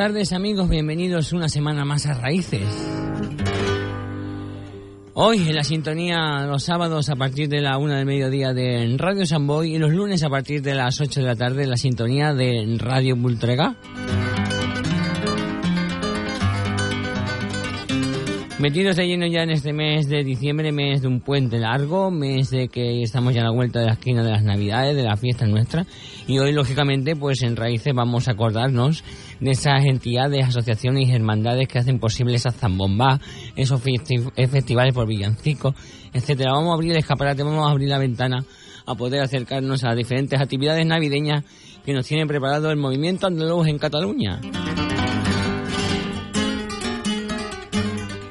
Tardes amigos, bienvenidos una semana más a Raíces. Hoy en la sintonía los sábados a partir de la una del mediodía de Radio Samboy y los lunes a partir de las 8 de la tarde en la sintonía de Radio Bultrega. Metidos de lleno ya en este mes de diciembre, mes de un puente largo, mes de que estamos ya a la vuelta de la esquina de las navidades, de la fiesta nuestra. Y hoy, lógicamente, pues en Raíces vamos a acordarnos de esas entidades, asociaciones y hermandades que hacen posible esa zambomba, esos festi- festivales por villancicos, etcétera. Vamos a abrir el escaparate, vamos a abrir la ventana a poder acercarnos a diferentes actividades navideñas que nos tiene preparado el movimiento andaluz en Cataluña.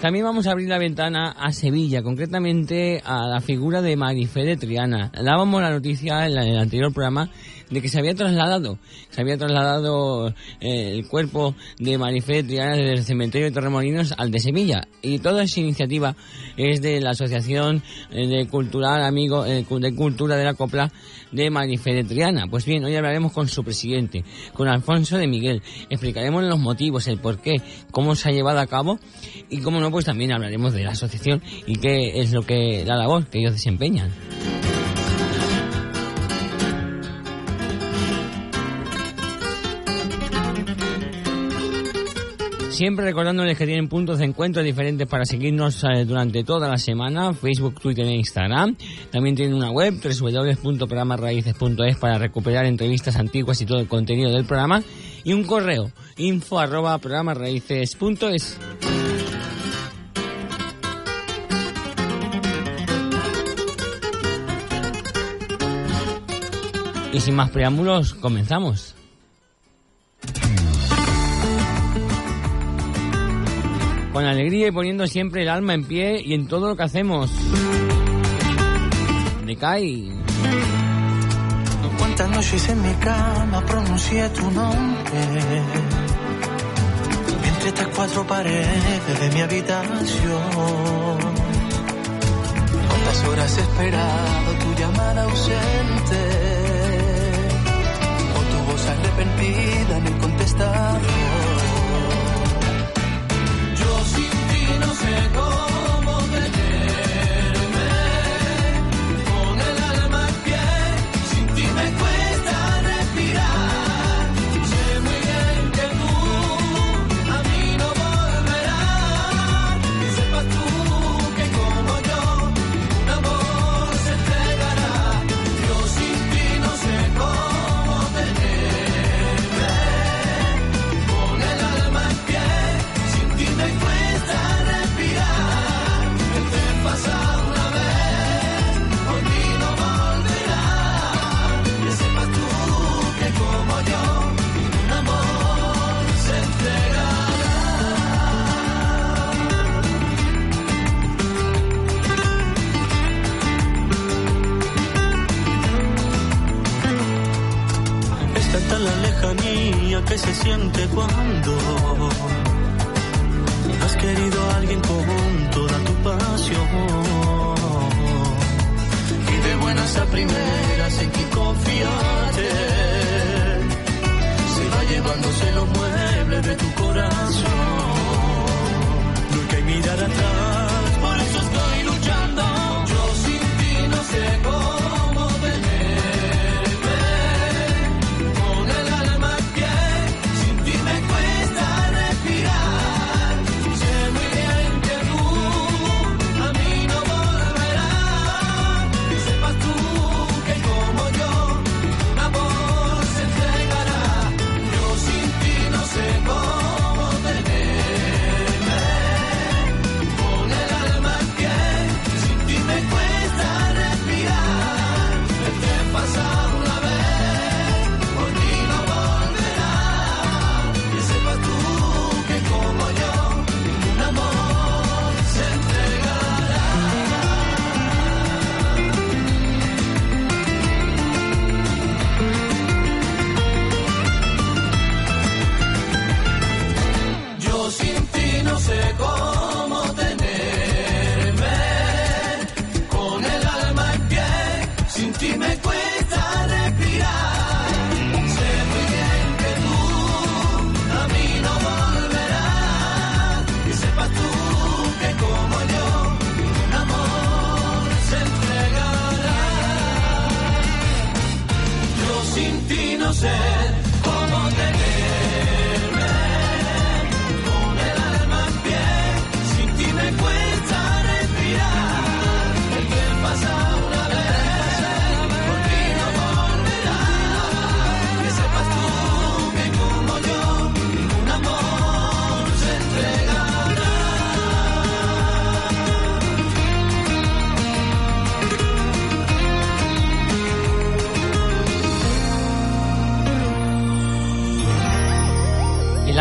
También vamos a abrir la ventana a Sevilla, concretamente a la figura de Marifé de Triana. Dábamos la noticia en, el anterior programa de que se había trasladado, se había trasladado eh, el cuerpo de Marifé Triana desde el cementerio de Torremolinos al de Sevilla. Y toda esa iniciativa es de la Asociación eh, de Cultural Amigo eh, de Cultura de la Copla de Marifé de Triana. Pues bien, hoy hablaremos con su presidente, con Alfonso de Miguel. Explicaremos los motivos, el porqué, cómo se ha llevado a cabo y cómo no, pues también hablaremos de la asociación y qué es lo que la labor que ellos desempeñan. Siempre recordándoles que tienen puntos de encuentro diferentes para seguirnos eh, durante toda la semana, Facebook, Twitter e Instagram. También tienen una web, www.programarraíces.es para recuperar entrevistas antiguas y todo el contenido del programa. Y un correo, info arroba programarraíces.es. Y sin más preámbulos, comenzamos. Con alegría y poniendo siempre el alma en pie y en todo lo que hacemos. Decay. Cuántas noches en mi cama pronuncié tu nombre Entre estas cuatro paredes de mi habitación Cuántas horas he esperado tu llamada ausente O tu voz arrepentida en el contestador no sé que se siente cuando has querido a alguien con toda tu pasión. Y de buenas a primeras en quien confiaste, se va llevándose los muebles de tu corazón. Nunca hay mirar atrás, por eso estoy luchando. Yo sin ti no sé cómo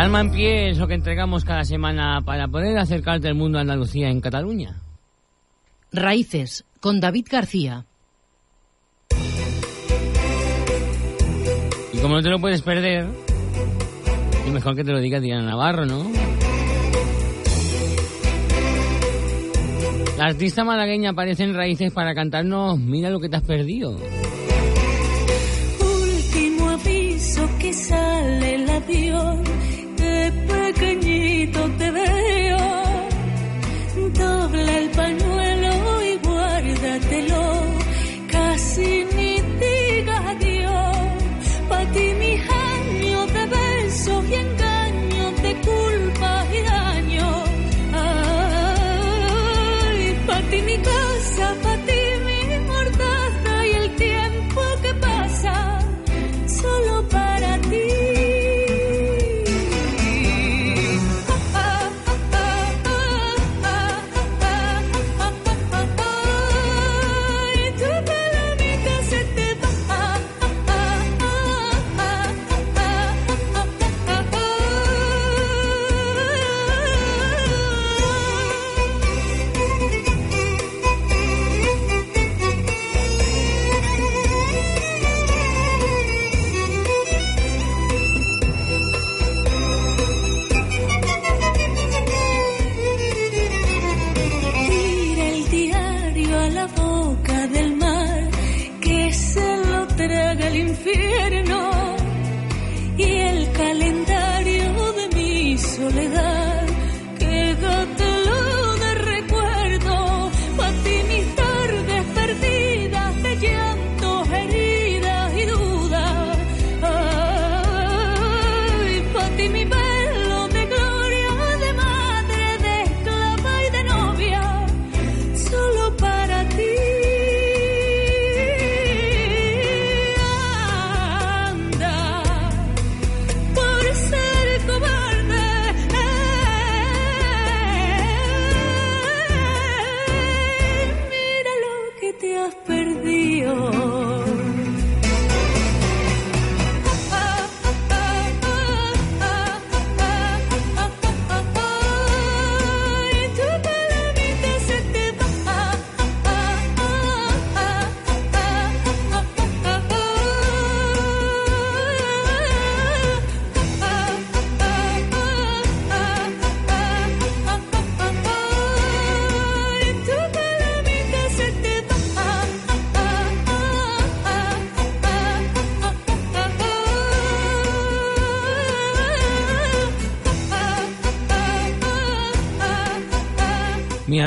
alma en pie es lo que entregamos cada semana para poder acercarte al mundo de Andalucía en Cataluña. Raíces, con David García. Y como no te lo puedes perder, y mejor que te lo diga Diana Navarro, ¿no? La artista malagueña aparece en Raíces para cantarnos Mira lo que te has perdido. Último aviso que sale el avión, pequeñito te veo. Dobla el pañuelo y guárdatelo, casi ni digas adiós. Pa' ti mis años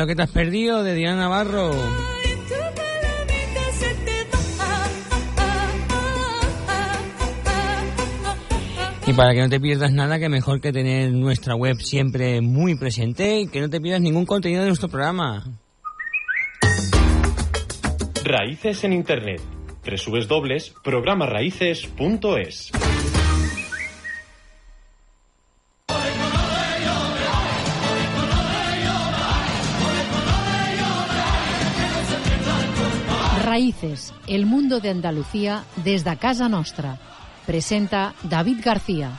Lo que te has perdido de Diana Navarro. Y para que no te pierdas nada, que mejor que tener nuestra web siempre muy presente y que no te pierdas ningún contenido de nuestro programa. Raíces en Internet. www.programaraíces.es Raíces, el mundo de Andalucía desde casa nostra. Presenta David García.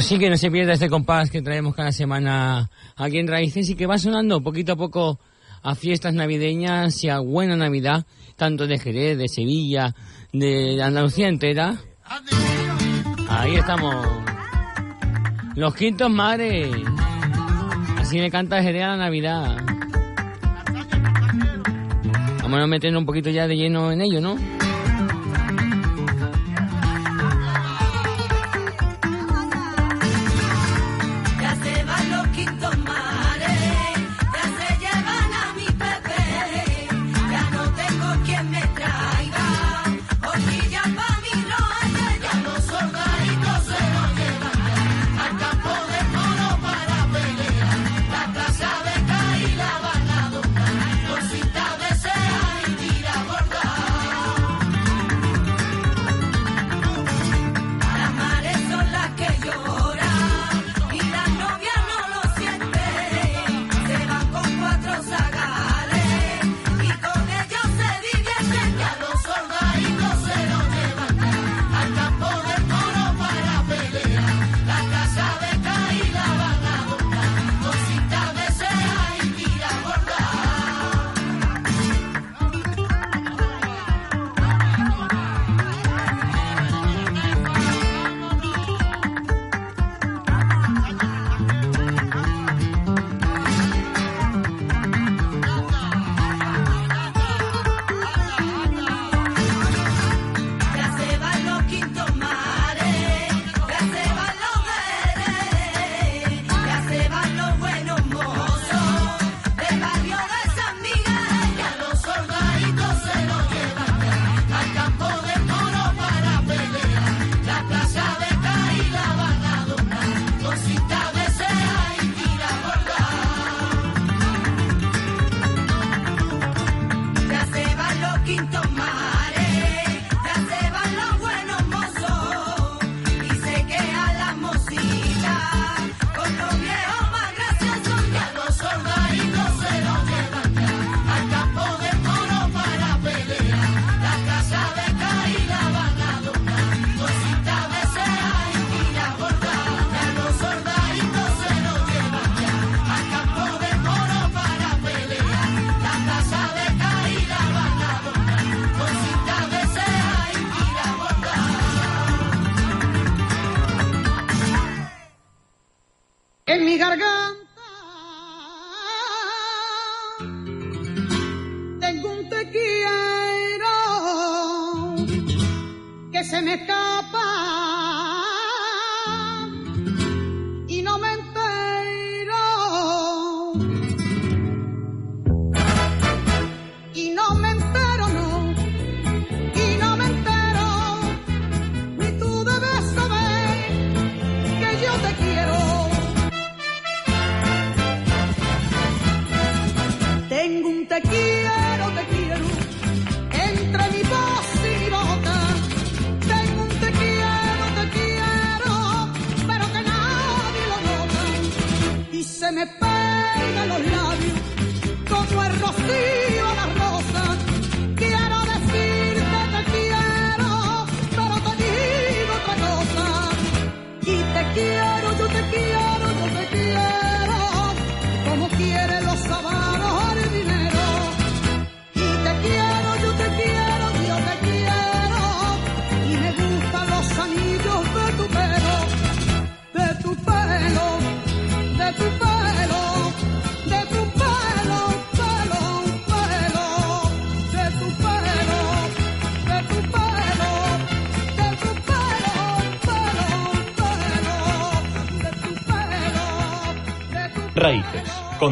Pues sí, que no se pierda este compás que traemos cada semana aquí en Raíces y que va sonando poquito a poco a fiestas navideñas y a buena Navidad, tanto de Jerez, de Sevilla, de Andalucía entera. Ahí estamos. Los quintos mares. Así me canta Jerez a la Navidad. Vamos a meternos un poquito ya de lleno en ello, ¿no?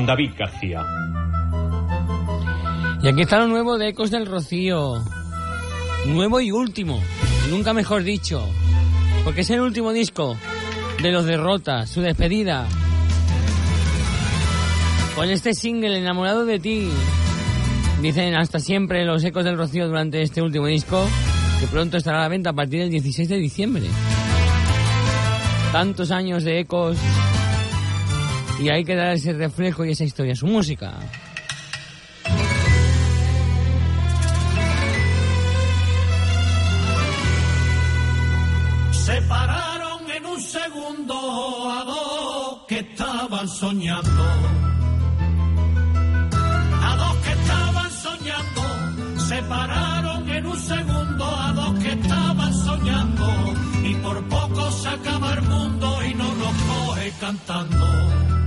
David García. Y aquí está lo nuevo de Ecos del Rocío. Nuevo y último, nunca mejor dicho. Porque es el último disco de los derrotas, su despedida. Con este single, Enamorado de ti. Dicen hasta siempre los Ecos del Rocío durante este último disco, que pronto estará a la venta a partir del 16 de diciembre. Tantos años de Ecos y hay que dar ese reflejo y esa historia, su música. Se pararon en un segundo a dos que estaban soñando. A dos que estaban soñando. Se pararon en un segundo a dos que estaban soñando. Y por poco se acaba el mundo y no los coge cantando.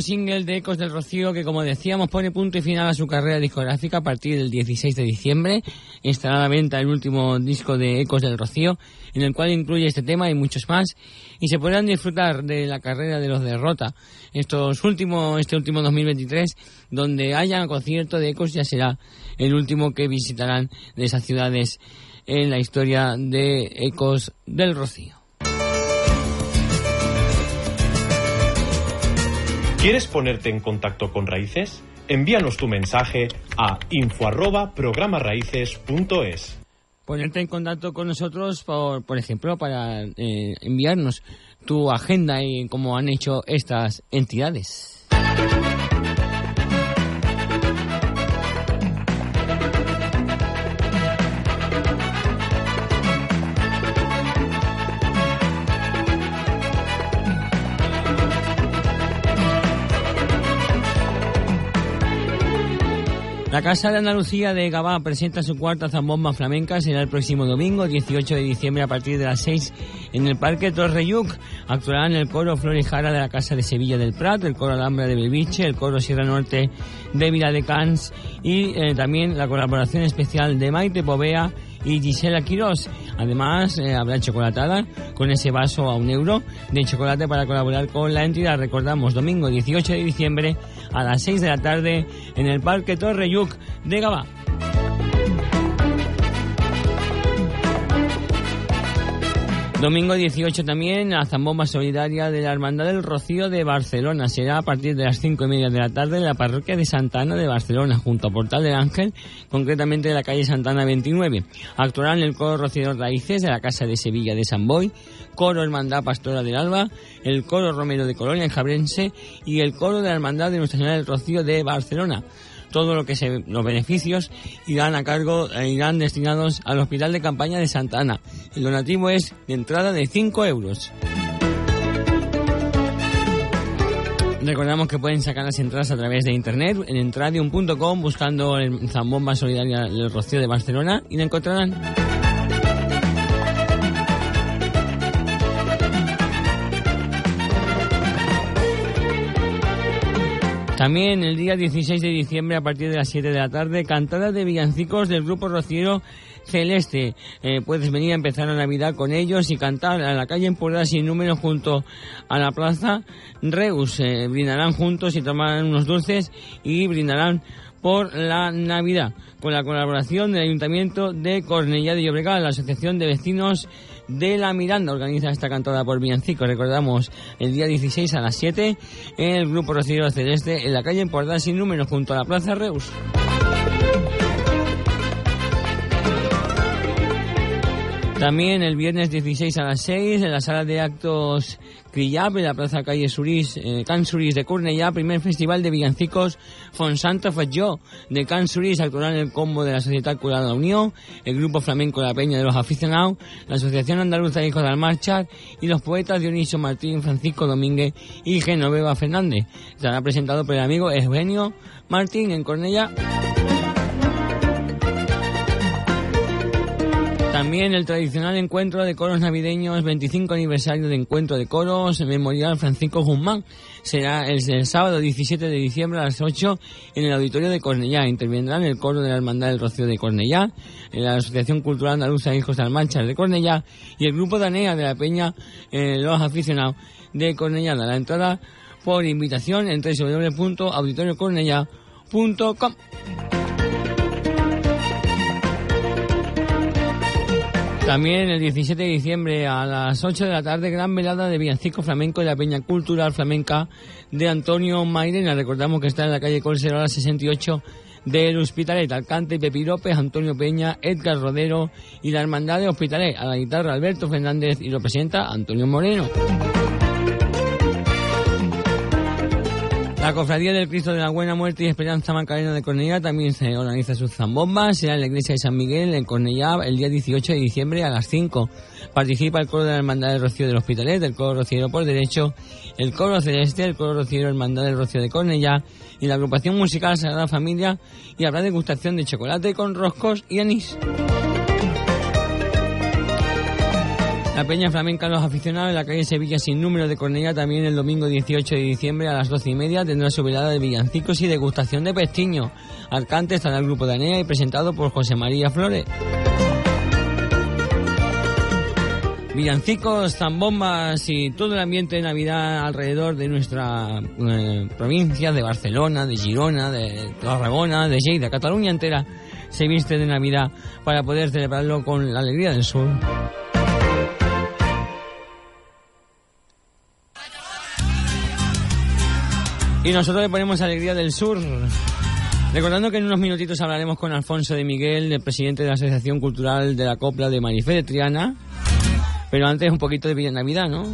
Single de Ecos del Rocío que como decíamos pone punto y final a su carrera discográfica a partir del 16 de diciembre. Estará a la venta el último disco de Ecos del Rocío en el cual incluye este tema y muchos más y se podrán disfrutar de la carrera de los Derrota estos últimos, este último 2023 donde haya concierto de Ecos ya será el último que visitarán de esas ciudades en la historia de Ecos del Rocío. ¿Quieres ponerte en contacto con Raíces? Envíanos tu mensaje a info arroba programaraíces.es. ponerte en contacto con nosotros, por, por ejemplo, para eh, enviarnos tu agenda y como han hecho estas entidades. La Casa de Andalucía de Gabá presenta su cuarta zambomba flamenca. Será el próximo domingo, 18 de diciembre, a partir de las 6 en el Parque Torreyuc. Actuarán el coro Flor y Jara de la Casa de Sevilla del Prat, el coro Alhambra de Belviche, el coro Sierra Norte de Vila de Cans y eh, también la colaboración especial de Maite Povea y Gisela Quirós. Además, eh, habrá chocolatada con ese vaso a un euro de chocolate para colaborar con la entidad. Recordamos, domingo 18 de diciembre a las 6 de la tarde en el Parque Torreyuc de Gabá. Domingo 18 también, la zambomba solidaria de la Hermandad del Rocío de Barcelona. Será a partir de las 5 y media de la tarde en la parroquia de Santana de Barcelona, junto a Portal del Ángel, concretamente de la calle Santana 29. Actuarán el coro Rocío Raíces de la Casa de Sevilla de San Boy, coro Hermandad Pastora del Alba, el coro Romero de Colonia en Jabrense y el coro de la Hermandad de Nuestra Señora del Rocío de Barcelona todo lo que se, los beneficios irán a cargo, eh, irán destinados al Hospital de Campaña de Santa Ana. El donativo es de entrada de 5 euros. Recordamos que pueden sacar las entradas a través de internet en entradium.com buscando el Zambomba Solidaria del Rocío de Barcelona y la encontrarán. También el día 16 de diciembre a partir de las 7 de la tarde, cantada de villancicos del grupo rociero Celeste. Eh, puedes venir a empezar la Navidad con ellos y cantar a la calle Empordà sin número junto a la plaza Reus. Eh, brindarán juntos y tomarán unos dulces y brindarán por la Navidad con la colaboración del Ayuntamiento de Cornellá de Llobregat, la Asociación de Vecinos de la Miranda organiza esta cantada por Villancico. Recordamos el día 16 a las 7 en el Grupo Rociero Celeste en la calle Portal sin número junto a la Plaza Reus. También el viernes 16 a las 6 en la sala de actos Crillap, en la plaza calle Surís, eh, Can Surís de Cornellà, primer festival de villancicos Fonsanto Fetjó de Can Surís, actuarán el combo de la Sociedad Curada de la Unión, el grupo flamenco La Peña de los Aficionados, la Asociación Andaluza de Hijos de Marchar y los poetas Dionisio Martín, Francisco Domínguez y Genoveva Fernández. Estará presentado por el amigo Eugenio Martín en Cornellà. También el tradicional encuentro de coros navideños, 25 aniversario de encuentro de coros, Memorial Francisco Guzmán. Será el, el sábado 17 de diciembre a las 8 en el auditorio de Cornellá. Intervendrán el coro de la Hermandad del Rocío de Cornellá, la Asociación Cultural Andaluza Hijos de Almanchas de Cornellá y el Grupo Danea de la Peña eh, Los Aficionados de Cornellá. La entrada por invitación en www.auditoriocornellá.com. También el 17 de diciembre a las 8 de la tarde, gran velada de Villancico Flamenco y la Peña Cultural Flamenca de Antonio Mairena. Recordamos que está en la calle Colserola 68 del Hospitalet. Alcante, Pepi López, Antonio Peña, Edgar Rodero y la Hermandad de Hospitalet. A la guitarra Alberto Fernández y lo presenta Antonio Moreno. La Cofradía del Cristo de la Buena Muerte y Esperanza Macarena de Cornellá también se organiza sus zambombas. Será en la iglesia de San Miguel, en Cornellá, el día 18 de diciembre a las 5. Participa el coro de la Hermandad del Rocío del Hospitalet, el coro rociero por derecho, el coro celeste, el coro rociero Hermandad del Rocío de Cornellá y la agrupación musical Sagrada Familia y habrá degustación de chocolate con roscos y anís. La Peña Flamenca Los Aficionados en la calle Sevilla sin número de Cornellá también el domingo 18 de diciembre a las 12 y media tendrá su velada de villancicos y degustación de pestiño. Alcante estará el grupo de Anea y presentado por José María Flores. Villancicos, zambombas y todo el ambiente de Navidad alrededor de nuestra eh, provincia, de Barcelona, de Girona, de Tarragona, de Lleida, Cataluña entera se viste de Navidad para poder celebrarlo con la alegría del sur. Y nosotros le ponemos Alegría del Sur. Recordando que en unos minutitos hablaremos con Alfonso de Miguel, el presidente de la Asociación Cultural de la Copla de Marifé de Triana. Pero antes un poquito de Villa Navidad, ¿no?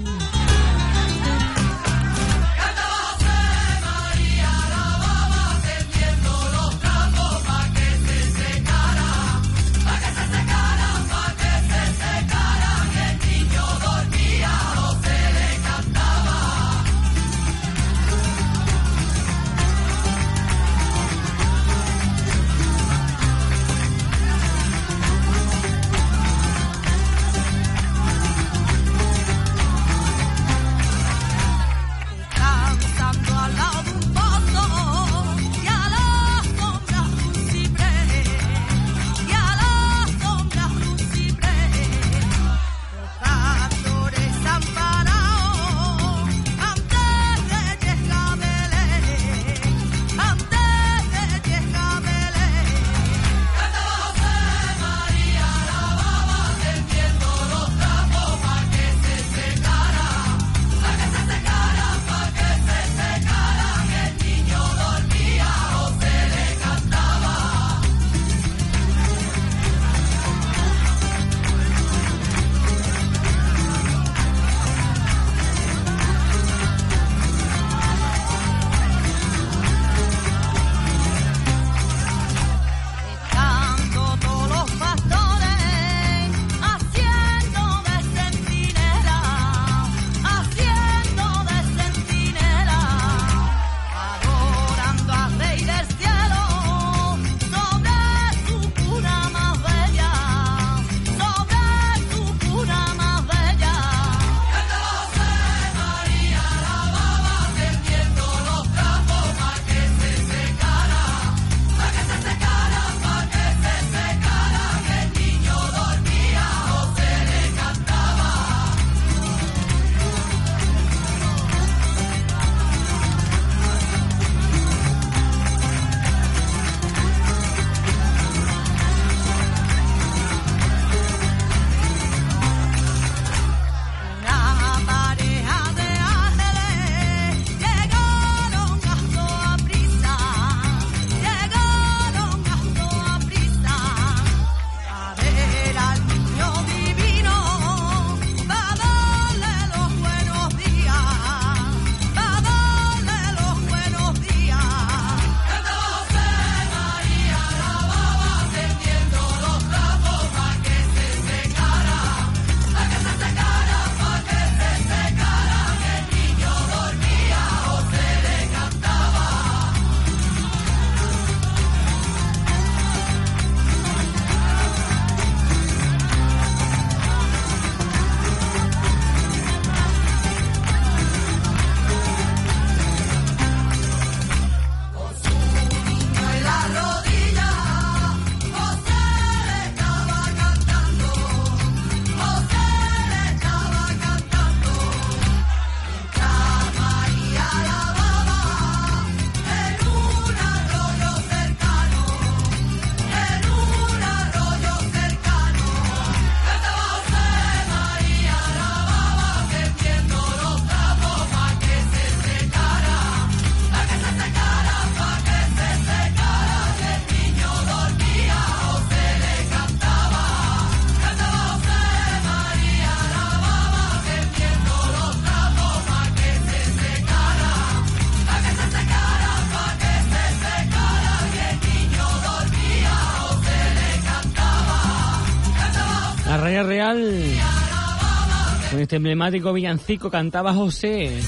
Este emblemático villancico cantaba José.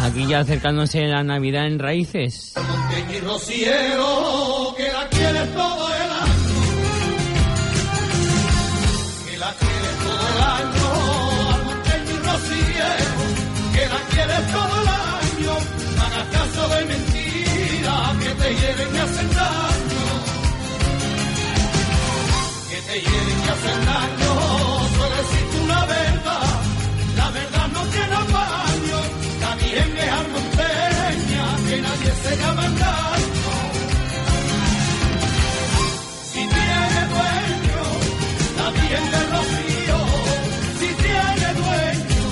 Aquí ya acercándose la Navidad en raíces. Que te hieren y hacen daño. Solo existe una verdad, la verdad no tiene apaño. También es monteña, que nadie se llama engaño. Si tiene dueño, la Virgen del Rocío. Si tiene dueño,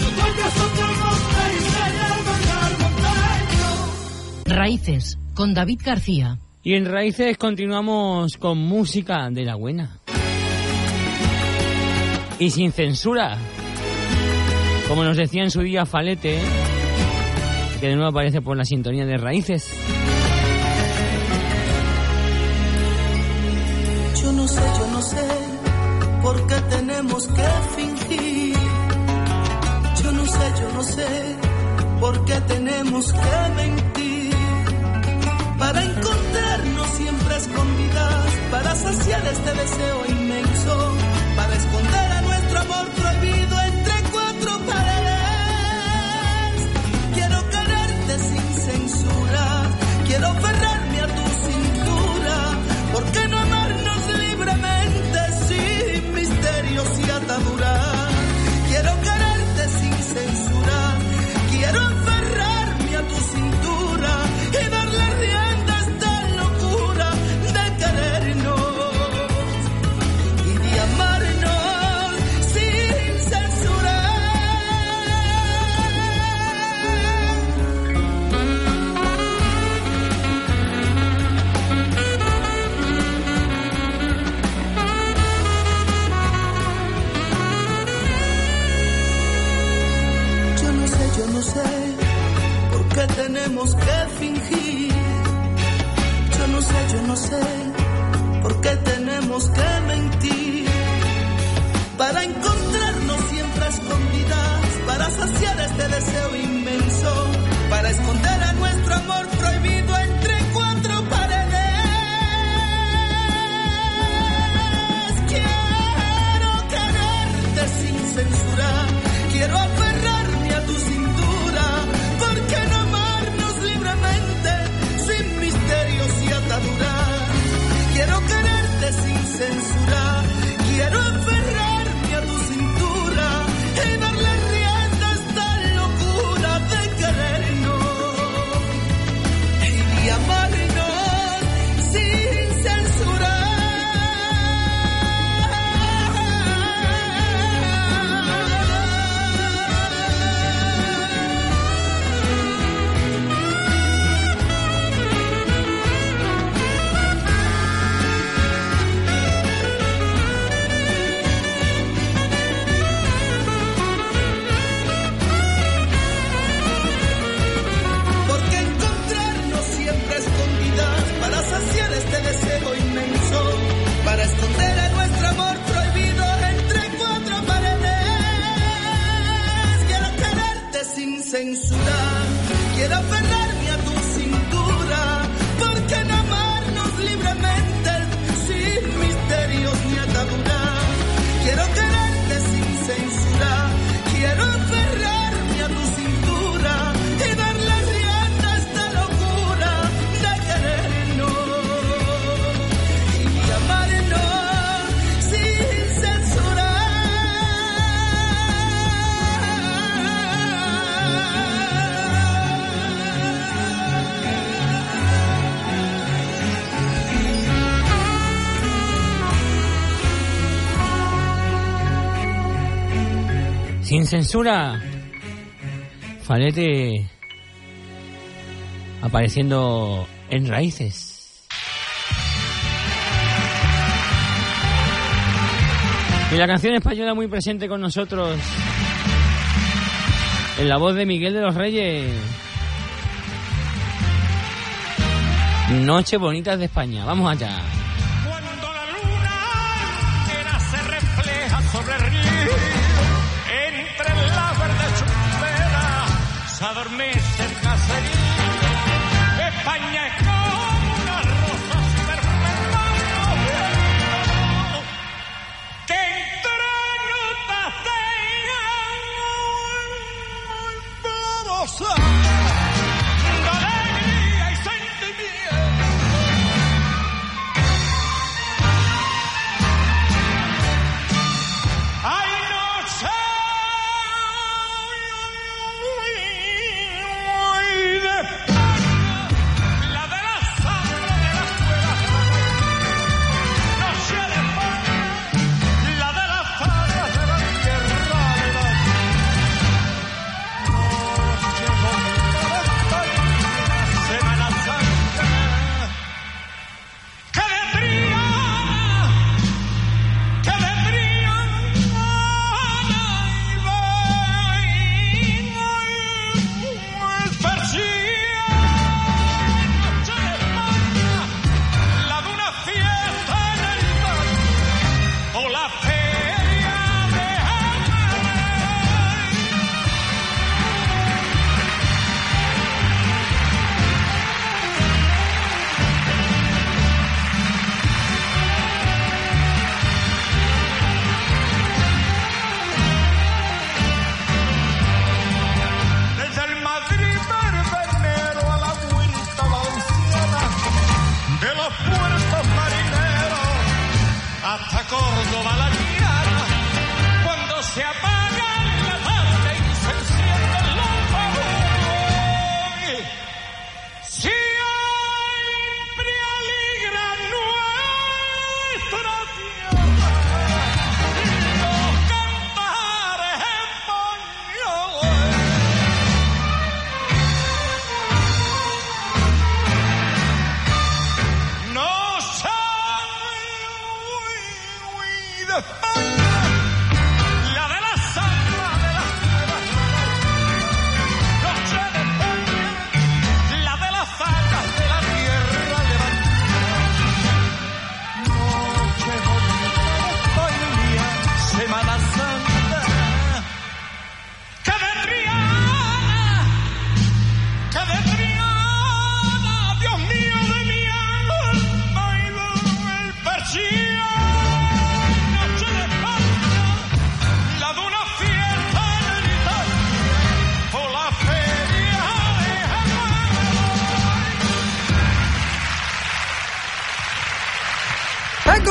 su dueño es otro nombre y se llama monteño. Raíces, con David García. Y en raíces continuamos con música de la buena. Y sin censura. Como nos decía en su día Falete, que de nuevo aparece por la sintonía de raíces. Yo no sé, yo no sé por qué tenemos que fingir. Yo no sé, yo no sé por qué tenemos que mentir. Para encontrarnos siempre escondidas, para saciar este deseo inmenso, censura, quiero aferrarme censura. Falete apareciendo en raíces. Y la canción española muy presente con nosotros. En la voz de Miguel de los Reyes. Noche bonitas de España. Vamos allá.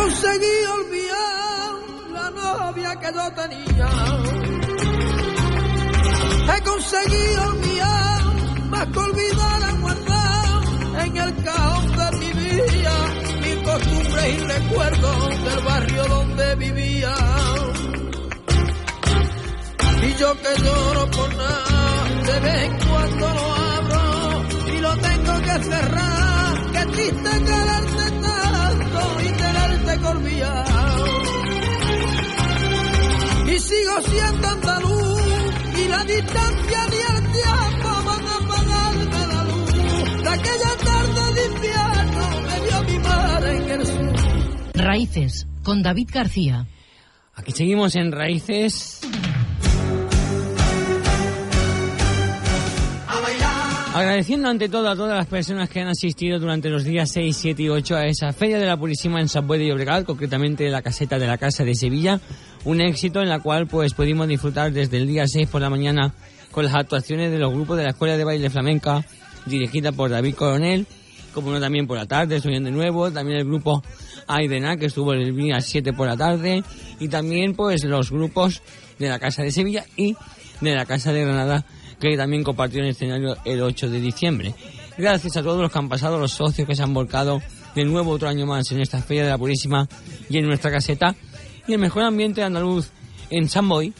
Conseguido olvidar la novia que yo tenía. He conseguido olvidar más que olvidar a guardar en el cajón de mi vida mis costumbres y recuerdos del barrio donde vivía. Y yo que lloro por nada, de vez en cuando lo abro y lo tengo que cerrar. Qué triste quererte tanto y sigo siendo andaluz y la distancia ni el tiempo van a apagarme la luz. De aquella tarde de invierno me dio mi madre en el sur. Raíces, con David García. Aquí seguimos en Raíces. Agradeciendo ante todo a todas las personas que han asistido durante los días 6, 7 y 8 a esa Feria de la Purísima en San de Llobregat, concretamente la caseta de la Casa de Sevilla. Un éxito en la cual pues pudimos disfrutar desde el día 6 por la mañana con las actuaciones de los grupos de la Escuela de Baile Flamenca dirigida por David Coronel, como no también por la tarde, Soñan de Nuevo, también el grupo Aidena que estuvo el día 7 por la tarde y también pues los grupos de la Casa de Sevilla y de la Casa de Granada que también compartió el escenario el 8 de diciembre. Gracias a todos los que han pasado, los socios que se han volcado de nuevo otro año más en esta Feria de la Purísima y en nuestra caseta. Y el mejor ambiente andaluz en San Boy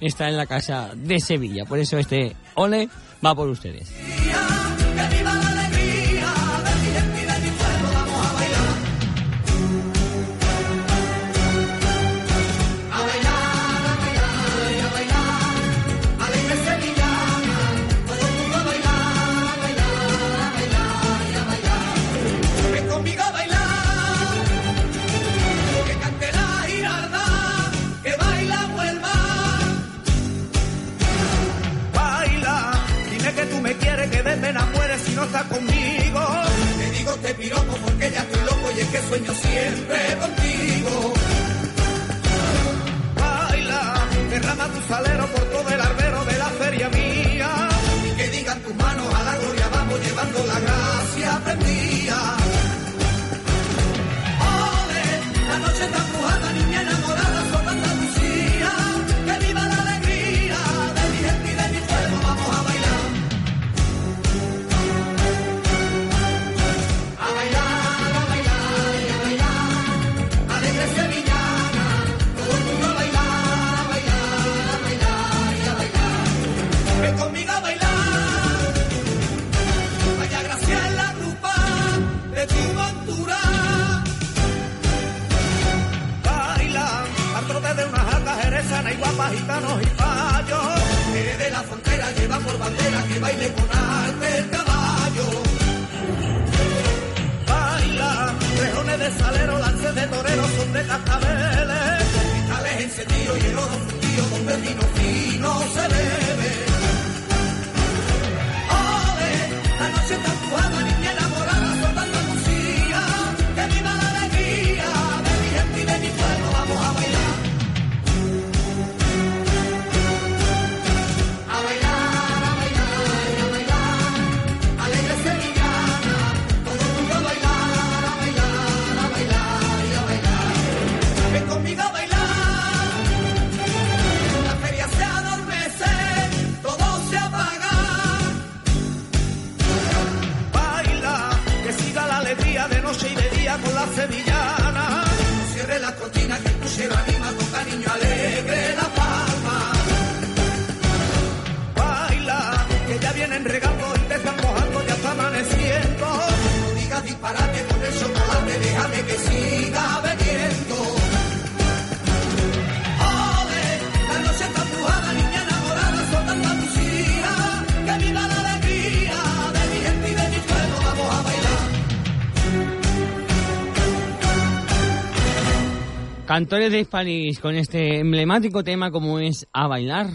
está en la Casa de Sevilla. Por eso este ole va por ustedes. sueño siempre contigo. Baila, derrama tu salero por todo el arbero de la feria mía. Y que digan tus manos a la gloria, vamos llevando la gracia prendida. De cascabeles. Cristales encendidos y el oro fundido el vino fino se bebe. Cantores de Hispanis con este emblemático tema como es A Bailar.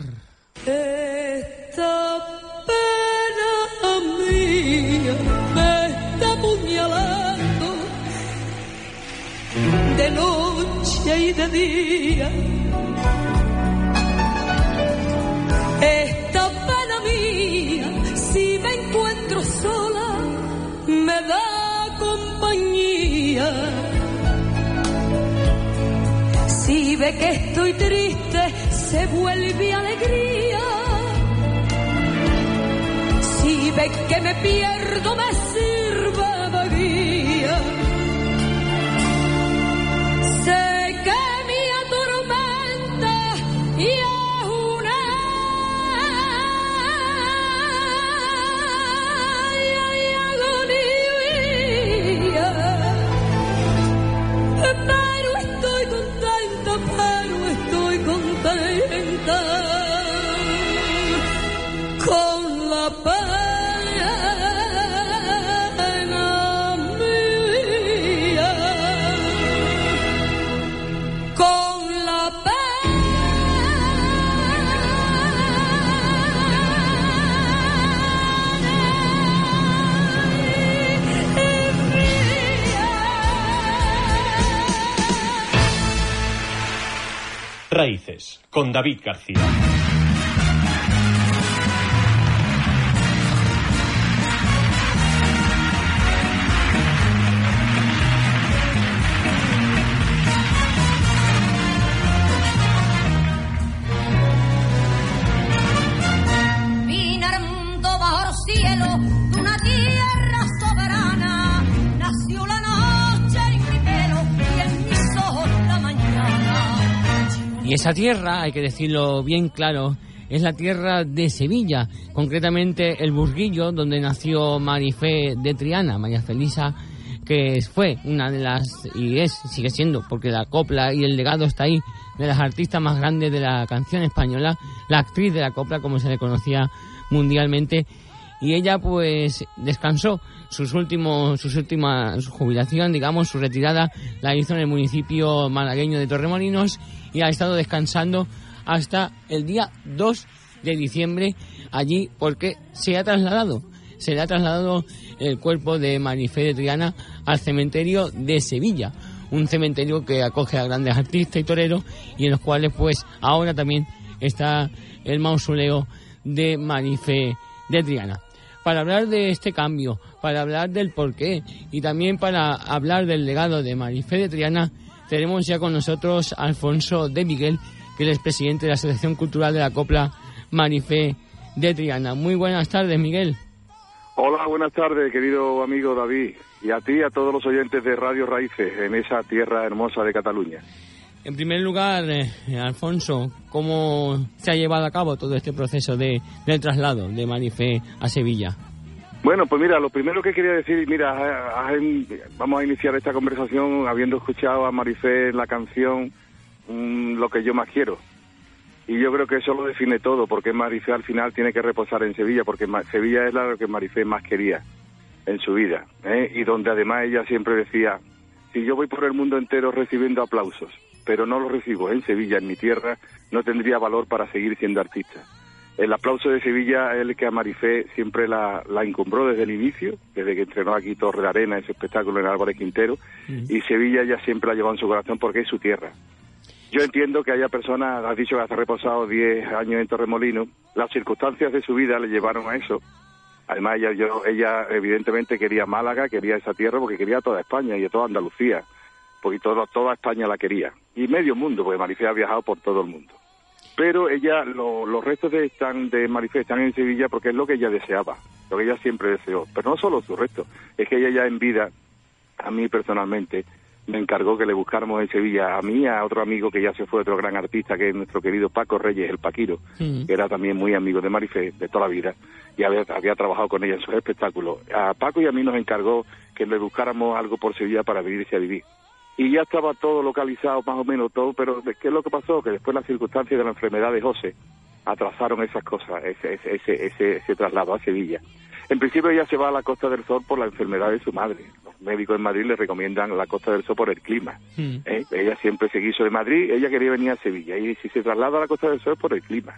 David García. Esa tierra, hay que decirlo bien claro, es la tierra de Sevilla, concretamente el Burguillo, donde nació Marifé de Triana, María Felisa, que fue una de las, y es, sigue siendo, porque la copla y el legado está ahí, de las artistas más grandes de la canción española, la actriz de la copla, como se le conocía mundialmente, y ella pues descansó sus últimos sus últimas jubilación digamos su retirada la hizo en el municipio malagueño de Torremolinos y ha estado descansando hasta el día 2 de diciembre allí porque se ha trasladado se le ha trasladado el cuerpo de Marifé de Triana al cementerio de Sevilla un cementerio que acoge a grandes artistas y toreros y en los cuales pues ahora también está el mausoleo de Marifé de Triana. Para hablar de este cambio, para hablar del porqué y también para hablar del legado de Marifé de Triana, tenemos ya con nosotros a Alfonso de Miguel, que él es presidente de la Asociación Cultural de la Copla Marifé de Triana. Muy buenas tardes, Miguel. Hola, buenas tardes, querido amigo David, y a ti y a todos los oyentes de Radio Raíces en esa tierra hermosa de Cataluña. En primer lugar, eh, Alfonso, ¿cómo se ha llevado a cabo todo este proceso de, del traslado de Marifé a Sevilla? Bueno, pues mira, lo primero que quería decir, mira, vamos a iniciar esta conversación habiendo escuchado a Marifé la canción mm, Lo que yo más quiero. Y yo creo que eso lo define todo, porque Marifé al final tiene que reposar en Sevilla, porque Sevilla es la que Marifé más quería en su vida, ¿eh? y donde además ella siempre decía, si yo voy por el mundo entero recibiendo aplausos, pero no los recibo en Sevilla, en mi tierra, no tendría valor para seguir siendo artista. El aplauso de Sevilla es el que a Marifé siempre la, la encumbró desde el inicio, desde que entrenó aquí Torre de Arena, ese espectáculo en Álvarez Quintero, y Sevilla ya siempre la llevó en su corazón porque es su tierra. Yo entiendo que haya personas, has dicho que has reposado 10 años en Torremolino, las circunstancias de su vida le llevaron a eso. Además, ella, yo, ella evidentemente quería Málaga, quería esa tierra porque quería toda España y a toda Andalucía, porque todo, toda España la quería. Y medio mundo, porque Marifé ha viajado por todo el mundo. Pero ella, lo- los restos de, están, de Marifé están en Sevilla porque es lo que ella deseaba, lo que ella siempre deseó. Pero no solo sus restos, es que ella ya en vida, a mí personalmente, me encargó que le buscáramos en Sevilla a mí a otro amigo que ya se fue, otro gran artista, que es nuestro querido Paco Reyes, el Paquiro, que era también muy amigo de Marifé de toda la vida y había, había trabajado con ella en sus espectáculos. A Paco y a mí nos encargó que le buscáramos algo por Sevilla para venirse a vivir. Y ya estaba todo localizado, más o menos todo, pero ¿de ¿qué es lo que pasó? Que después las circunstancias de la enfermedad de José atrasaron esas cosas, ese, ese, ese, ese, ese traslado a Sevilla. En principio ella se va a la Costa del Sol por la enfermedad de su madre. Los médicos en Madrid le recomiendan la Costa del Sol por el clima. Mm. ¿eh? Ella siempre se quiso de Madrid, ella quería venir a Sevilla. Y si se traslada a la Costa del Sol es por el clima.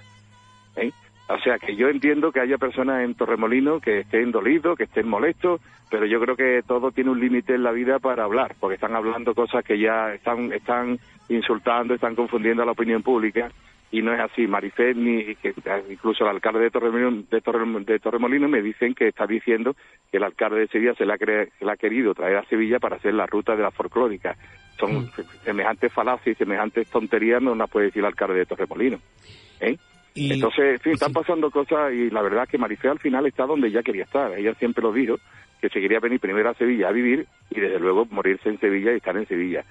¿eh? O sea, que yo entiendo que haya personas en Torremolino que estén dolidos, que estén molestos, pero yo creo que todo tiene un límite en la vida para hablar, porque están hablando cosas que ya están, están insultando, están confundiendo a la opinión pública, y no es así. Marifé, ni que incluso el alcalde de Torremolino, de, Torrem- de Torremolino me dicen que está diciendo que el alcalde de Sevilla se le ha, cre- se le ha querido traer a Sevilla para hacer la ruta de la folclórica. Son semejantes falacias y semejantes tonterías no las puede decir el alcalde de Torremolino. ¿eh? Y- Entonces, en fin, están sí. pasando cosas y la verdad es que Marifé al final está donde ella quería estar. Ella siempre lo dijo, que se quería venir primero a Sevilla a vivir y desde luego morirse en Sevilla y estar en Sevilla.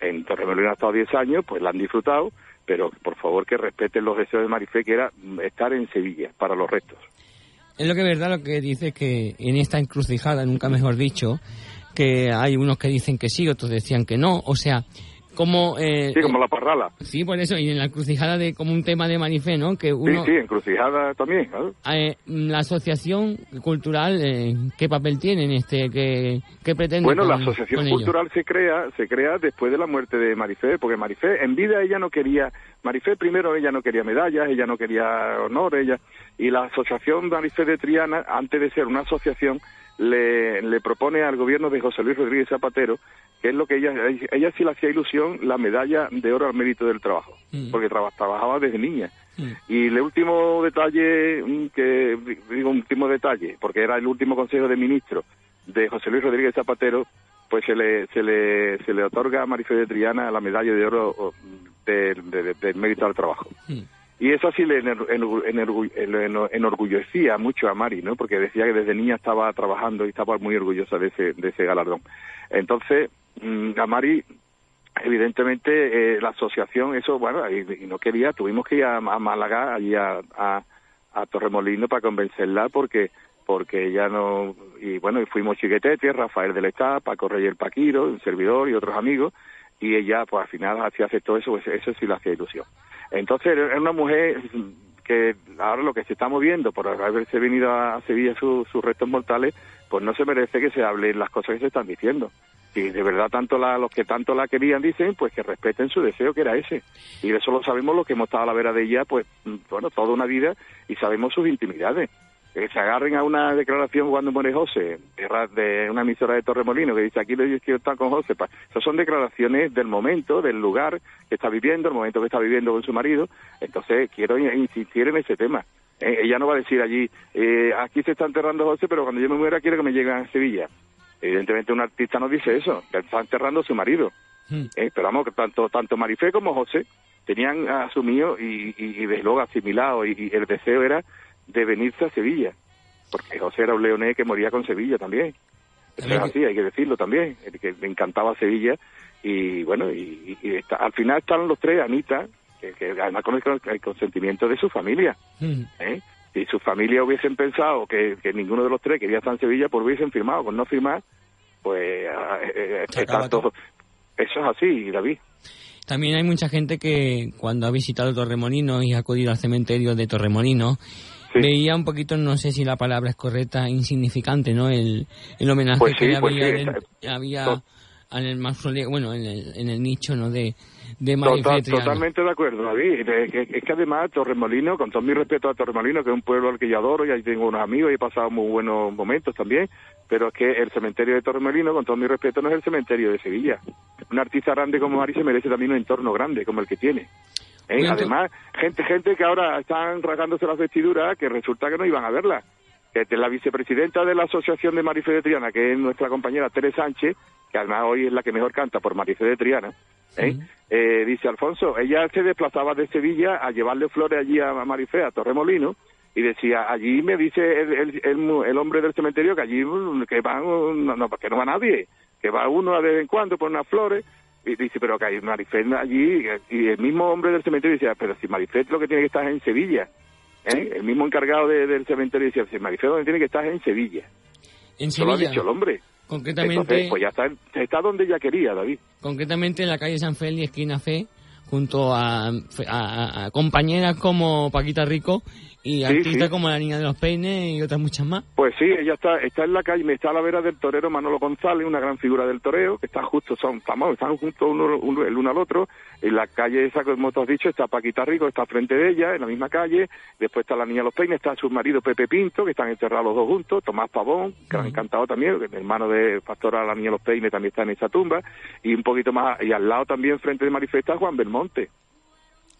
En Torremolino ha estado 10 años, pues la han disfrutado, pero por favor que respeten los deseos de Marifé, que era estar en Sevilla para los restos. Es lo que es verdad lo que dice que en esta encrucijada, nunca mejor dicho, que hay unos que dicen que sí, otros decían que no. O sea, como... Eh, Sí, como la parrala. Sí, por eso, y en la encrucijada de como un tema de Marifé, ¿no? Que Sí, uno... sí, encrucijada también. claro. eh, la asociación cultural, eh, ¿qué papel tiene en este? ¿Qué, qué pretende Bueno, la con- asociación con ello? cultural se crea, se crea después de la muerte de Marifé, porque Marifé en vida ella no quería, Marifé primero ella no quería medallas, ella no quería honor, ella y la asociación Marifé de Triana, antes de ser una asociación, le, le propone al gobierno de José Luis Rodríguez Zapatero, que es lo que ella, ella sí le hacía ilusión, la medalla de oro al mérito del trabajo, Mm. porque traba- trabajaba desde niña. Mm. Y el último detalle, mm, que digo último detalle, porque era el último consejo de ministro de José Luis Rodríguez Zapatero, pues se le, se le, se le otorga a Marifé de Triana la medalla de oro del de, de- del mérito al trabajo. Mm. Y eso sí le enorgullecía mucho a Mari, ¿no? Porque decía que desde niña estaba trabajando y estaba muy orgullosa de ese, de ese galardón. Entonces, mm, a Mari, evidentemente, eh, la asociación, eso, bueno, y, y no quería, tuvimos que ir a, a Málaga, allí a, a, Torremolino para convencerla porque porque ya no, y bueno, y fuimos Chiquetete, Rafael del Estado, Paco Reyes Paquiro, un servidor y otros amigos, y ella, pues al final, así aceptó eso, pues eso sí le hacía ilusión. Entonces, era una mujer que ahora lo que se está moviendo por haberse venido a Sevilla sus sus restos mortales, pues no se merece que se hablen las cosas que se están diciendo. Si de verdad tanto la, los que tanto la querían dicen, pues que respeten su deseo que era ese. Y eso lo sabemos los que hemos estado a la vera de ella, pues, mm, bueno, toda una vida y sabemos sus intimidades. Que se agarren a una declaración cuando muere José, de, una emisora de Torremolino, que dice aquí yo quiero estar con José. pa- Esas son declaraciones del momento, del lugar que está viviendo, el momento que está viviendo con su marido. Entonces, quiero in- insistir en ese tema. Eh, ella no va a decir allí, eh, aquí se está enterrando José, pero cuando yo me muera quiero que me lleguen a Sevilla. Evidentemente un artista no dice eso, que está enterrando a su marido. Mm. Eh, pero vamos, que tanto, tanto Marifé como José tenían asumido y, y, y desde luego asimilado y, y el deseo era de venirse a Sevilla, porque José era un leonés que moría con Sevilla también. Eso es así, hay que decirlo también, el que le encantaba Sevilla y bueno, y, está- al final estaban los tres, Anita, que, que además con el, el consentimiento de su familia. Mm. ¿eh? Si su familia hubiesen pensado que, que ninguno de los tres quería estar en Sevilla, pues hubiesen firmado. Con no firmar, pues ah, eh, eh, todo. eso es así, David. También hay mucha gente que cuando ha visitado Torremolinos y ha acudido al cementerio de Torremolinos, Sí. veía un poquito, no sé si la palabra es correcta, insignificante, ¿no? El, el homenaje Pues sí, que pues había, sí, había en el mausoleo, bueno, en el, en el nicho, ¿no? De, de Total- totalmente de acuerdo, David. Es que, además Torremolino, con todo mi respeto a Torremolino, que es un pueblo al que yo adoro y ahí tengo unos amigos y he pasado muy buenos momentos también, pero es que el cementerio de Torremolino, con todo mi respeto, no es el cementerio de Sevilla. Un artista grande como Mari se merece también un entorno grande como el que tiene. ¿Eh? Además, gente gente que ahora están rasgándose las vestiduras que resulta que no iban a verla. Que la vicepresidenta de la Asociación de Marife de Triana, que es nuestra compañera Tere Sánchez, que además hoy es la que mejor canta por Marife de Triana, ¿eh? Eh, dice Alfonso, ella se desplazaba de Sevilla a llevarle flores allí a Marifé, a Torremolino, y decía, allí me dice el, el, el el hombre del cementerio que allí mm, que van, no, no, que no va nadie, que va uno de vez en cuando por unas flores, y dice, pero que hay Marifé allí, y el mismo hombre del cementerio decía, pero si Marifé lo que tiene que estar es en Sevilla, ¿eh? el mismo encargado de- del cementerio decía, si Marifé donde tiene que estar es en Sevilla, En eso lo ha Sevilla, dicho el hombre. concretamente, Entonces, pues ya está, está donde ella quería, David. concretamente en la calle San Félix, esquina Fe, junto a, a- a compañeras como Paquita Rico y artistas sí. como la Niña de los Peines y otras muchas más. Pues sí, ella está, está en la calle, está a la vera del torero Manolo González, una gran figura del toreo, que está justo, son famosos, están juntos uno, uno- el uno al otro. En la calle esa, como tú has dicho, está Paquita Rico, está frente de ella, en la misma calle. Después está la niña de los peines, está su marido Pepe Pinto, que están enterrados los dos juntos. Tomás Pavón, gran encantado también, el hermano de Pastora la niña de los peines también está en esa tumba. Y un poquito más, y al lado también, frente de Manifesta, Juan Belmonte.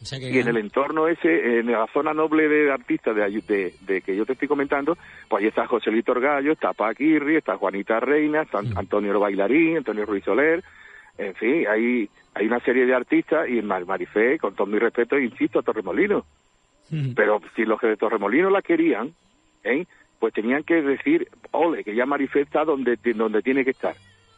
O sea que Y en el entorno ese, en la zona noble de artistas de, de, de que yo te estoy comentando, pues ahí está José Luis Torgallo, está Paquirri, está Juanita Reina, está Antonio el Bailarín, Antonio Ruiz Soler, en fin, hay, hay una serie de artistas y en Mar- Marifé, con todo mi respeto, insisto, a Torremolino. Ujú. Pero si los que de Torremolino la querían, ¿eh? pues tenían que decir, ole, que ya Marifé está donde, donde tiene que estar.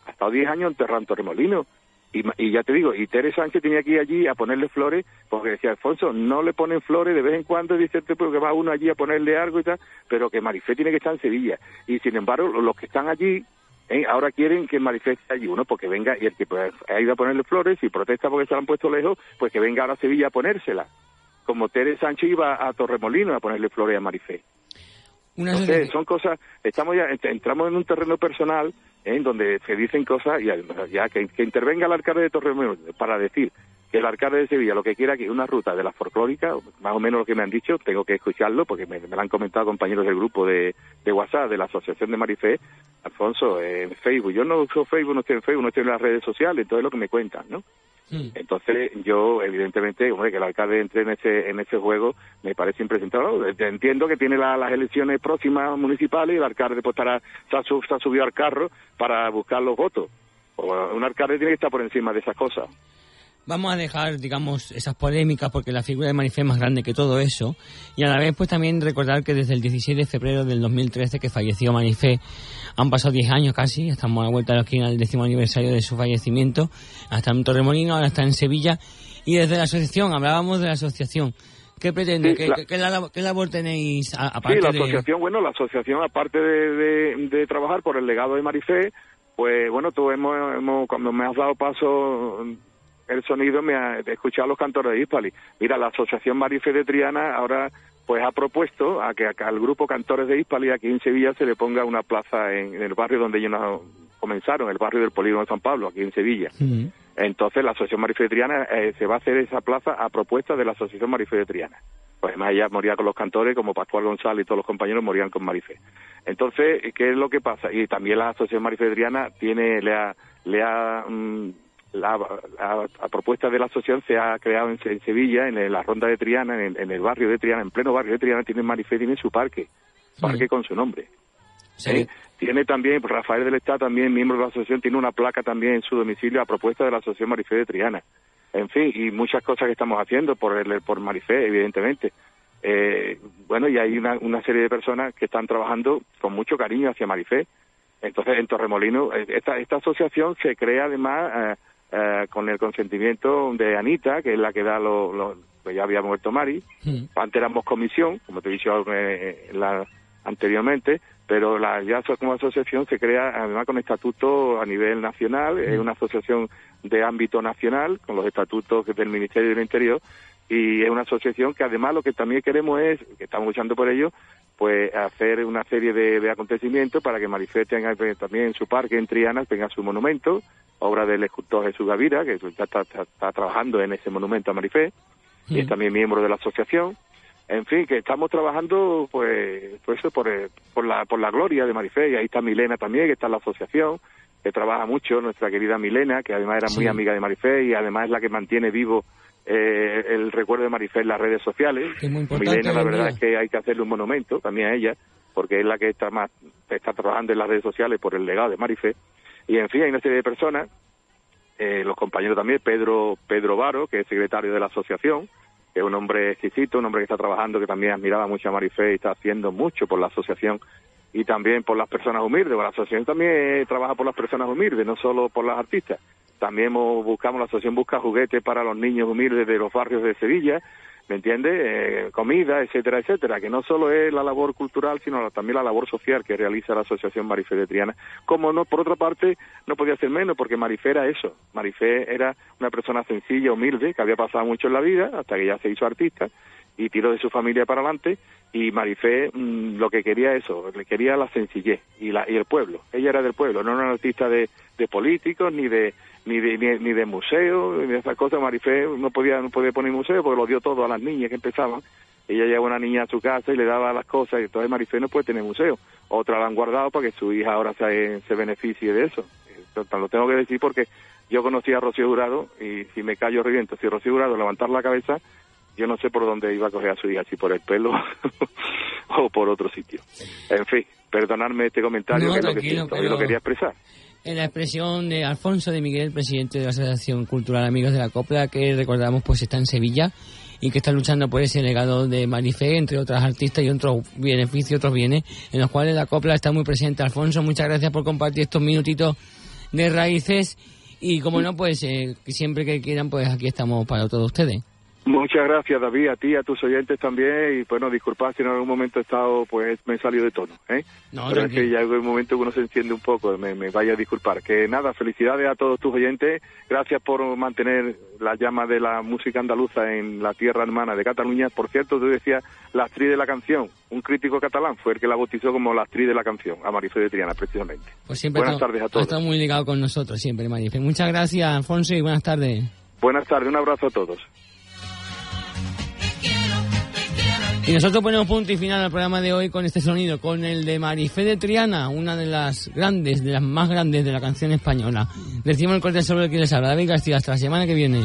Ha estado 10 años enterrado en Torremolino. Y, y ya te digo, y Tere Sánchez tenía que ir allí a ponerle flores, porque decía, Alfonso, no le ponen flores de vez en cuando, dice este porque va uno allí a ponerle algo y tal, pero que Marifé tiene que estar en Sevilla. Y sin embargo, lo- los que están allí, ¿eh? ahora quieren que Marifé esté allí, uno porque venga, y el que pues, ha ido a ponerle flores y protesta porque se la han puesto lejos, pues que venga ahora a Sevilla a ponérsela. Como Tere Sánchez iba a Torremolino a ponerle flores a Marifé. Una Entonces, son cosas, estamos ya, ent- entramos en un terreno personal. En donde se dicen cosas y ya que, intervenga el alcalde de Torremolinos para decir que el alcalde de Sevilla lo que quiera que una ruta de la folclórica, más o menos lo que me han dicho, tengo que escucharlo porque me, lo han comentado compañeros del grupo de, WhatsApp de la Asociación de Marifé, Alfonso, eh, en Facebook, yo no uso Facebook, no estoy en Facebook, no estoy en las redes sociales, entonces es lo que me cuentan, ¿no? Entonces, yo, evidentemente, hombre, que el alcalde entre en ese, en ese juego me parece impresentable. Entiendo que tiene la- las elecciones próximas municipales y el alcalde pues se ha, se ha subido al carro para buscar los votos. O, un alcalde tiene que estar por encima de esas cosas. Vamos a dejar, digamos, esas polémicas porque la figura de Marifé es más grande que todo eso. Y a la vez, pues también recordar que desde el 16 de febrero del 2013 que falleció Marifé, han pasado 10 años casi, estamos a la vuelta de la esquina del décimo aniversario de su fallecimiento. Hasta en Torremolino, ahora está en Sevilla. Y desde la asociación, hablábamos de la asociación. ¿Qué pretende? Sí, ¿Qué, la- qué- qué lab- qué labor tenéis aparte Sí, la de- asociación, bueno, la asociación, aparte de, de- de trabajar por el legado de Marifé, pues bueno, tú hemos, hemos- cuando me has dado paso el sonido, me ha he escuchado a los cantores de Hispali. Mira, la asociación Marifé de Triana ahora pues ha propuesto a que, a al grupo Cantores de Hispali aquí en Sevilla se le ponga una plaza en, en el barrio donde ellos comenzaron, el barrio del Polígono de San Pablo, aquí en Sevilla. Entonces la Asociación Marifé de Triana eh, se va a hacer esa plaza a propuesta de la Asociación Marifé de Triana. Pues además ella moría con los cantores, como Pascual González y todos los compañeros morían con Marifé. Entonces, ¿qué es lo que pasa? Y también la Asociación Marifé de Triana tiene, le ha, le ha, mm, la, a, a propuesta de la asociación se ha creado en, en Sevilla, en la ronda de Triana, en, en el barrio de Triana, en pleno barrio de Triana, tiene Marifé, tiene su parque, parque con su nombre. Sí. ¿eh? Tiene también, pues, Rafael del Estado, también miembro de la asociación, tiene una placa también en su domicilio a propuesta de la Asociación Marifé de Triana. En fin, y muchas cosas que estamos haciendo por el, por Marifé, evidentemente. Eh, bueno, y hay una, una serie de personas que están trabajando con mucho cariño hacia Marifé. Entonces, en Torremolino, eh, esta, esta asociación se crea además eh, eh, con el consentimiento de Anita, que es la que da los... pues ya había muerto Mari, Mm. antes éramos comisión, como te he dicho eh, la- anteriormente, pero la ya como asociación se crea además con estatuto a nivel nacional, es una asociación de ámbito nacional, con los estatutos del Ministerio del Interior, y es una asociación que además lo que también queremos es, que estamos luchando por ello, pues hacer una serie de, de acontecimientos para que Marifé tenga también en su parque en Triana, tenga su monumento, obra del escultor Jesús Gavira, que ya está, está- está trabajando en ese monumento a Marifé, y es también miembro de la asociación. En fin, que estamos trabajando, pues, pues eso, por, eh, por, la, por la gloria de Marifé, y ahí está Milena también, que está en la asociación, que trabaja mucho, nuestra querida Milena, que además era muy Sí. amiga de Marifé, y además es la que mantiene vivo eh, el recuerdo de Marifé en las redes sociales. Es muy importante Milena, la verdad es que hay que hacerle un monumento también a ella, porque es la que está más está trabajando en las redes sociales por el legado de Marifé. Y en fin, hay una serie de personas, eh, los compañeros también, Pedro Pedro Varo, que es secretario de la asociación, que es un hombre exquisito, un hombre que está trabajando, que también admiraba mucho a Marifé y está haciendo mucho por la asociación y también por las personas humildes. porque La asociación también eh, trabaja por las personas humildes, no solo por las artistas. También buscamos, la asociación busca juguetes para los niños humildes de los barrios de Sevilla, ¿me entiendes? Eh, comida, etcétera, etcétera, que no solo es la labor cultural, sino también la labor social que realiza la Asociación Marifé de Triana. Como no, por otra parte, no podía ser menos, porque Marifé era eso. Marifé era una persona sencilla, humilde, que había pasado mucho en la vida, hasta que ya se hizo artista, y tiró de su familia para adelante, y Marifé mm, lo que quería eso, le quería la sencillez y, la, y el pueblo. Ella era del pueblo, no era una artista de, de políticos, ni de ni de, ni, ni de museo, ni de esas cosas. Marifé no podía, no podía poner museo porque lo dio todo a las niñas que empezaban. Ella llevaba una niña a su casa y le daba las cosas, y entonces Marifé no puede tener museo. Otra la han guardado para que su hija ahora se, se beneficie de eso. Entonces, lo tengo que decir porque yo conocí a Rocío Jurado y si me callo reviento. Si Rocío Jurado levantar la cabeza, yo no sé por dónde iba a coger a su hija, si por el pelo o por otro sitio. En fin, perdonadme este comentario No, que es lo que siento, yo lo quería expresar. En la expresión de Alfonso de Miguel, presidente de la Asociación Cultural Amigos de la Copla, que recordamos pues está en Sevilla y que está luchando por ese legado de Marifé, entre otras artistas y otros beneficios, otros bienes, en los cuales la Copla está muy presente. Alfonso, muchas gracias por compartir estos minutitos de raíces y como no, pues eh, siempre que quieran, pues aquí estamos para todos ustedes. Muchas gracias, David, a ti, a tus oyentes también. Y bueno, disculpad si en algún momento he estado, pues me he salido de tono. ¿eh? No, Pero es que ya hay un momento que uno se enciende un poco, me, me vaya a disculpar. Que nada, felicidades a todos tus oyentes. Gracias por mantener la llama de la música andaluza en la tierra hermana de Cataluña. Por cierto, tú decías la actriz de la canción. Un crítico catalán fue el que la bautizó como la actriz de la canción, a Marifé de Triana, precisamente. Pues siempre Buenas está- tardes a todos. estado muy ligado con nosotros, siempre, Marifé. Muchas gracias, Alfonso, y buenas tardes. Buenas tardes, un abrazo a todos. Y nosotros ponemos punto y final al programa de hoy con este sonido, con el de Marifé de Triana, una de las grandes, de las más grandes de la canción española. Decimos el corte sobre el que les habla David García. Hasta la semana que viene.